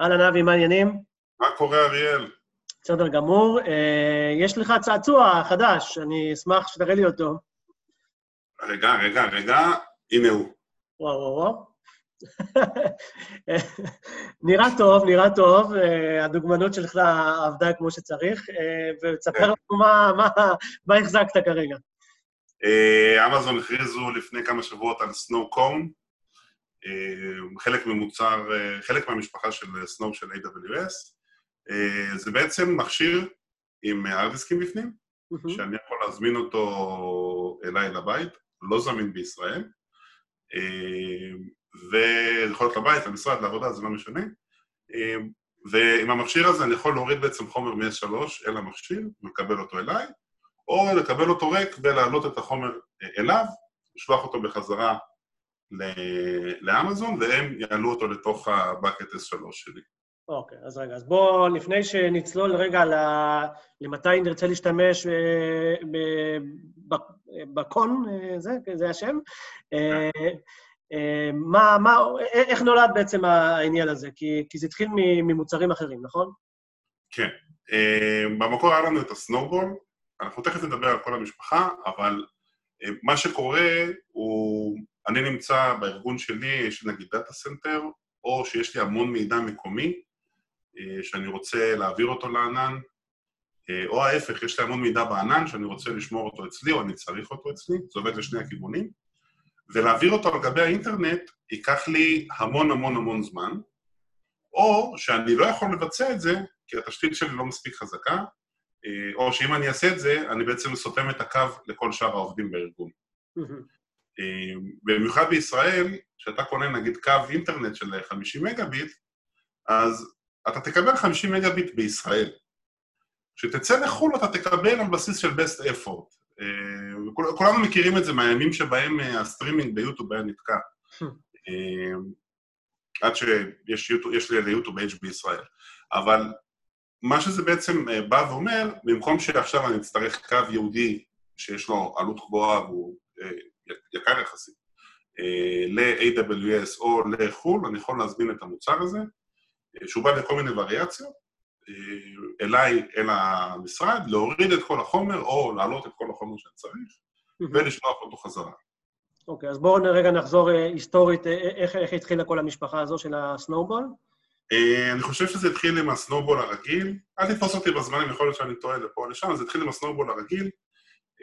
אהלן אבי, מה העניינים? מה קורה, אריאל? בסדר גמור. אה, יש לך צעצוע חדש, אני אשמח שתראה לי אותו. רגע, רגע, רגע, הנה הוא. וואו, וואו, וואו. נראה טוב, נראה טוב, אה, הדוגמנות שלך עבדה כמו שצריך, אה, ותספר לנו מה, מה, מה החזקת כרגע. אמזון הכריזו לפני כמה שבועות על סנואו קום, חלק ממוצר, אה, חלק מהמשפחה של סנואו של AWS. אה, זה בעצם מכשיר עם ארדיסקים בפנים. שאני יכול להזמין אותו אליי לבית, לא זמין בישראל, אה, וזה יכול להיות לבית, למשרד, לעבודה, זה לא משנה. אה, ועם המכשיר הזה אני יכול להוריד בעצם חומר מ-S3 אל המכשיר, ולקבל אותו אליי, או לקבל אותו ריק ולהעלות את החומר אה, אליו, לשלוח אותו בחזרה לאמזון, והם יעלו אותו לתוך ה-bucket S3 שלי. אוקיי, אז רגע, אז בואו, לפני שנצלול רגע ל- למתי נרצה להשתמש אה, ב- ב- בקון, אה, זה, זה השם, אה, מה, מה, איך נולד בעצם העניין הזה? כי, כי זה התחיל ממוצרים אחרים, נכון? כן. במקור היה לנו את ה Snowball, אנחנו תכף נדבר על כל המשפחה, אבל מה שקורה הוא, אני נמצא בארגון שלי, יש נגיד data center, או שיש לי המון מידע מקומי, אה, שאני רוצה להעביר אותו לענן, אה, או ההפך, יש לי המון מידע בענן שאני רוצה לשמור אותו אצלי, או אני צריך אותו אצלי, זה עובד לשני הכיוונים, ולהעביר אותו על גבי האינטרנט ייקח לי המון המון המון זמן, או שאני לא יכול לבצע את זה, כי התשתית שלי לא מספיק חזקה, אה, או שאם אני אעשה את זה, אני בעצם סותם את הקו לכל שאר העובדים בארגון. אה, במיוחד בישראל, כשאתה קונה נגיד קו אינטרנט של 50 מגה ביט, אז אתה תקבל 50 מגה ביט בישראל. כשתצא לחו"ל אתה תקבל על בסיס של best effort. אה, כולנו מכירים את זה מהימים שבהם אה, הסטרימינג ביוטיוב היה נתקע. אה, עד שיש יוטיוב- יש לי ליוטיוב H בישראל. אבל מה שזה בעצם אה, בא ואומר, במקום שעכשיו אני אצטרך קו ייעודי שיש לו עלות גבוהה והוא אה, יקר יחסית, אה, ל-AWS או לחו"ל, אני יכול להזמין את המוצר הזה, אה, שהוא בא בכל מיני וריאציות, אה, אליי, אל המשרד, להוריד את כל החומר או להעלות את כל החומר שאני צריך, ולשלוח אותו חזרה. אוקיי, אז בואו רגע נחזור היסטורית, איך, איך התחילה כל המשפחה הזו של הסנואובול. אני חושב שזה התחיל עם הסנובול הרגיל, אל תתפוס אותי בזמנים, יכול להיות שאני טועה לפה או לשם, זה התחיל עם הסנובול הרגיל.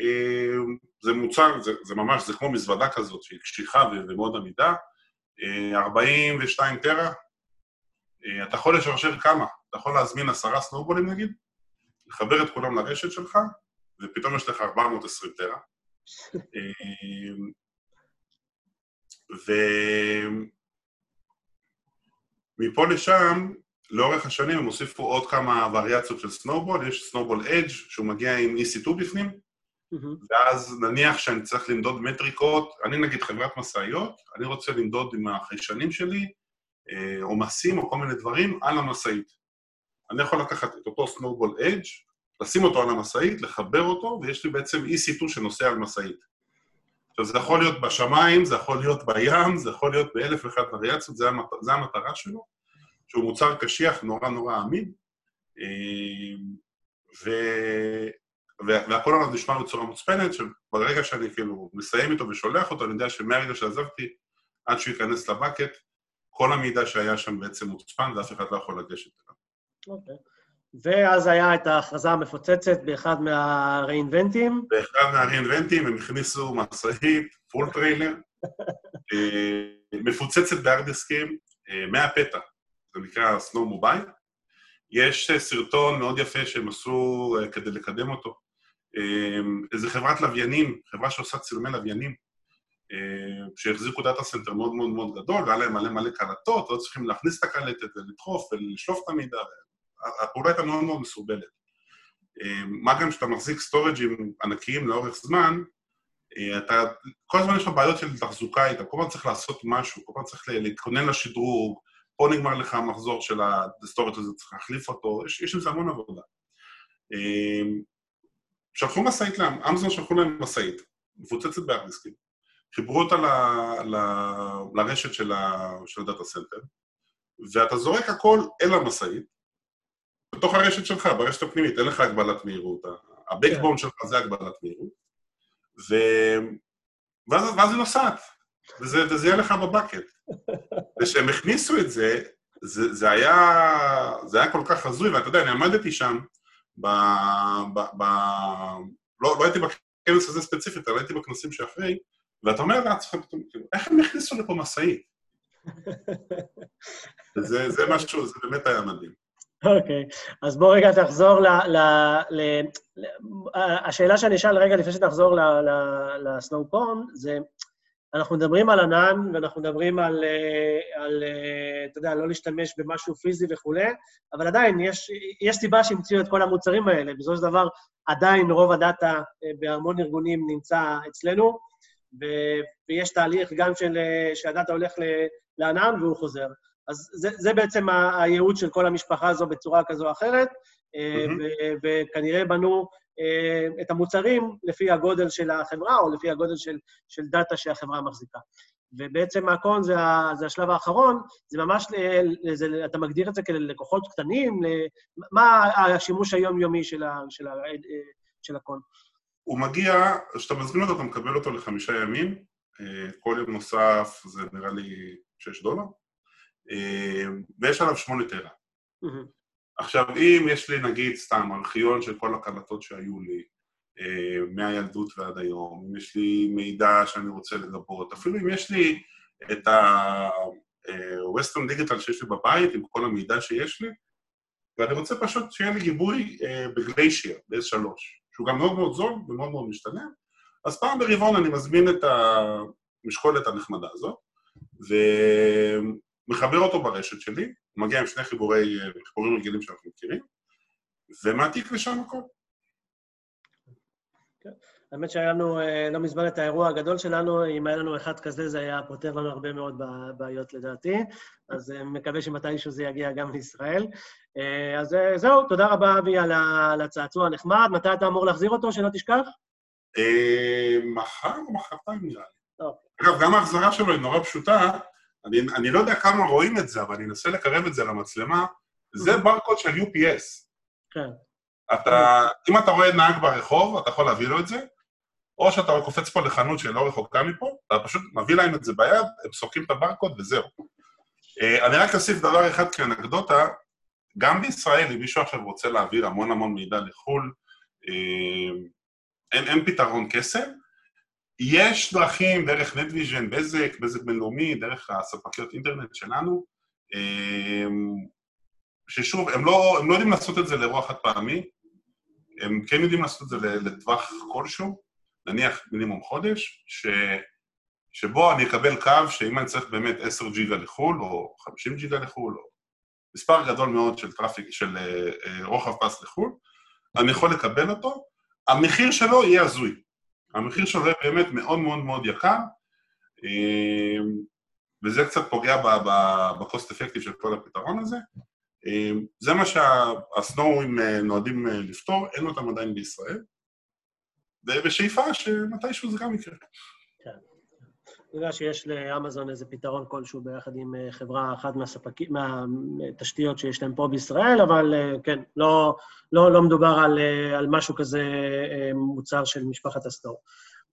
אה, זה מוצר, זה, זה ממש, זה כמו מזוודה כזאת שהיא קשיחה ומאוד עמידה. אה, 42 טרה, אה, אתה יכול לשרשר כמה? אתה יכול להזמין עשרה סנובולים נגיד, לחבר את כולם לרשת שלך, ופתאום יש לך 420 טרה. אה, ו... מפה לשם, לאורך השנים הם הוסיפו עוד כמה וריאציות של סנובול, יש סנובול אדג' שהוא מגיע עם EC2 בפנים. ואז נניח שאני צריך למדוד מטריקות, אני נגיד חברת משאיות, אני רוצה למדוד עם החיישנים שלי, אה, עומסים או כל מיני דברים על המשאית. אני יכול לקחת את אותו סנובול אדג', לשים אותו על המשאית, לחבר אותו, ויש לי בעצם EC2 שנוסע על משאית. עכשיו, זה יכול להיות בשמיים, זה יכול להיות בים, זה יכול להיות באלף ואחת וריאציות, זה, המת... זה המטרה שלו, שהוא מוצר קשיח נורא נורא עמיד, אה, ו... והכל עליו נשמע בצורה מוצפנת, שברגע שאני כאילו מסיים איתו ושולח אותו, אני יודע שמהרגע שעזבתי, עד שהוא ייכנס לבקט, כל המידע שהיה שם בעצם מוצפן, ואף אחד לא יכול לגשת אליו. אוקיי. ואז היה את ההכרזה המפוצצת באחד מהריאינבנטים. באחד מהריאינבנטים הם הכניסו משאית, full trailer, מפוצצת בארדיסקים, אה, מהפתע, זה נקרא Snowmobile. יש אה, סרטון מאוד יפה שהם עשו אה, כדי לקדם אותו. אה, איזה חברת לוויינים, חברה שעושה צילומי לוויינים, שהחזיקו data center מאוד מאוד מאוד גדול, והיה להם מלא מלא קלטות, לא צריכים להכניס את הקלטת ולדחוף ולשלוף את המידע, הפעולה הייתה מאוד מאוד מסורבלת. מה גם שאתה מחזיק סטורג'ים ענקיים לאורך זמן, אתה, כל הזמן יש לך בעיות של תחזוקה איתה, כל הזמן צריך לעשות משהו, כל הזמן צריך להתכונן לשדרוג, פה נגמר לך המחזור של ה storage הזה, צריך להחליף אותו, יש עם זה המון עבודה. שלחו משאית, אמזון שלחו להם משאית, מפוצצת בארדיסקים, חיברו אותה ל, ל, לרשת של, ה, של ה data center, ואתה זורק הכל אל המשאית, בתוך הרשת שלך, ברשת הפנימית, אין לך הגבלת מהירות. ה backbone שלך זה הגבלת מהירות. ו... ואז, ואז היא נוסעת, וזה, וזה יהיה לך ב bucket. וכשהם הכניסו את זה, זה, זה, היה, זה היה כל כך הזוי, ואתה יודע, אני עמדתי שם, ב, ב, ב, לא, לא הייתי בכנס הזה ספציפית, אבל הייתי בכנסים שאחרי, ואתה אומר לעצמך, כאילו, איך הם הכניסו לפה משאית? זה, זה משהו, זה באמת היה מדהים. אוקיי, okay. אז בוא רגע תחזור ל... ל, ל, ל השאלה שאני אשאל רגע לפני שתחזור לסנואופורן, זה, אנחנו מדברים על ענן, ואנחנו מדברים על, על, אתה יודע, לא להשתמש במשהו פיזי וכולי, אבל עדיין יש, יש סיבה שהמציאו את כל המוצרים האלה. בסופו של דבר, עדיין רוב הדאטה בהמון ארגונים נמצא אצלנו, ויש תהליך גם של, שהדאטה הולך לענן והוא חוזר. אז זה, זה בעצם הייעוד של כל המשפחה הזו בצורה כזו או אחרת, mm-hmm. וכנראה בנו אה, את המוצרים לפי הגודל של החברה או לפי הגודל של, של דאטה שהחברה מחזיקה. ובעצם הקון זה, זה השלב האחרון, זה ממש, זה, אתה מגדיר את זה כלקוחות קטנים, מה השימוש היומיומי של, ה, של, ה, של הקון? הוא מגיע, כשאתה מזמין אותו, אתה מקבל אותו לחמישה ימים, כל יום נוסף זה נראה לי 6 דולר. אה, ויש עליו שמונה טרה. עכשיו, אם יש לי נגיד סתם ארכיון של כל הקלטות שהיו לי, אה, מהילדות ועד היום, אם יש לי מידע שאני רוצה לגבות, אפילו אם יש לי את ה-Western אה, Digital שיש לי בבית, עם כל המידע שיש לי, ואני רוצה פשוט שיהיה לי גיבוי בגליישיר, ב-S3, שהוא גם מאוד מאוד זול ומאוד מאוד משתנה, אז פעם ברבעון אני מזמין את המשקולת הנחמדה הזאת, ו... מחבר אותו ברשת שלי, מגיע עם שני חיבורי, חיבורים רגילים שאנחנו מכירים, ומעתיק לשם הכל. כן. האמת שהיה לנו אה, לא מזמן את האירוע הגדול שלנו, אם היה לנו אחד כזה, זה היה פותר לנו הרבה מאוד בעיות לדעתי, אז אה, מקווה שמתישהו זה יגיע גם לישראל. אה, אז זהו, תודה רבה, אבי, על הצעצוע הנחמד. מתי אתה אמור להחזיר אותו, שלא תשכח? מחר או מחרתיים נראה לי. אגב, גם ההחזרה שלו היא נורא פשוטה, אני, אני לא יודע כמה רואים את זה, אבל אני אנסה לקרב את זה למצלמה, זה ברקוד של UPS. כן. אתה, אם אתה רואה נהג ברחוב, אתה יכול להביא לו את זה, או שאתה קופץ פה לחנות שלא רחוקה מפה, אתה פשוט מביא להם את זה ביד, הם סורקים את הברקוד וזהו. אה, אני רק אוסיף דבר אחד כאנקדוטה, גם בישראל, אם מישהו עכשיו רוצה להעביר המון המון מידע לחו"ל, אה, אין, אין פתרון קסם, יש דרכים דרך נטוויז'ן, בזק, בזק בינלאומי, דרך הספקיות אינטרנט שלנו, אמ, ששוב, הם לא, הם לא יודעים לעשות את זה לאירוע חד פעמי, הם כן יודעים לעשות את זה לטווח כלשהו, נניח מינימום חודש, ש, שבו אני אקבל קו שאם אני צריך באמת 10 ג'יגה לחו"ל, או 50 ג'יגה לחו"ל, או מספר גדול מאוד של traffic, של אה, רוחב פס לחו"ל, אני יכול לקבל אותו, המחיר שלו יהיה הזוי. המחיר יהיה באמת מאוד מאוד מאוד יקר, אמ, וזה קצת פוגע בקוסט אפקטיב של כל הפתרון הזה. אמ, זה מה שהסנואים אה, נועדים אה, לפתור, אין אותם עדיין בישראל, ובשאיפה שמתישהו זה גם יקרה. אני יודע שיש לאמזון איזה פתרון כלשהו ביחד עם אה, חברה אחת מהספקים, מהתשתיות שיש להם פה בישראל, אבל כן, לא, לא, לא מדובר על, על משהו כזה מוצר של משפחת הסטור.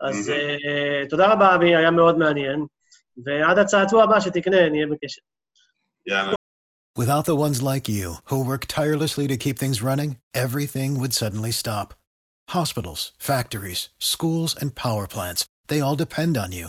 אז mm-hmm. תודה רבה, אבי, היה מאוד מעניין, ועד הצעצוע הבא שתקנה, נהיה בקשר. יאללה. Without the ones like you, who work tirelessly to keep things running, everything would suddenly stop. Hospitals, factories, schools, and power plants, they all depend on you.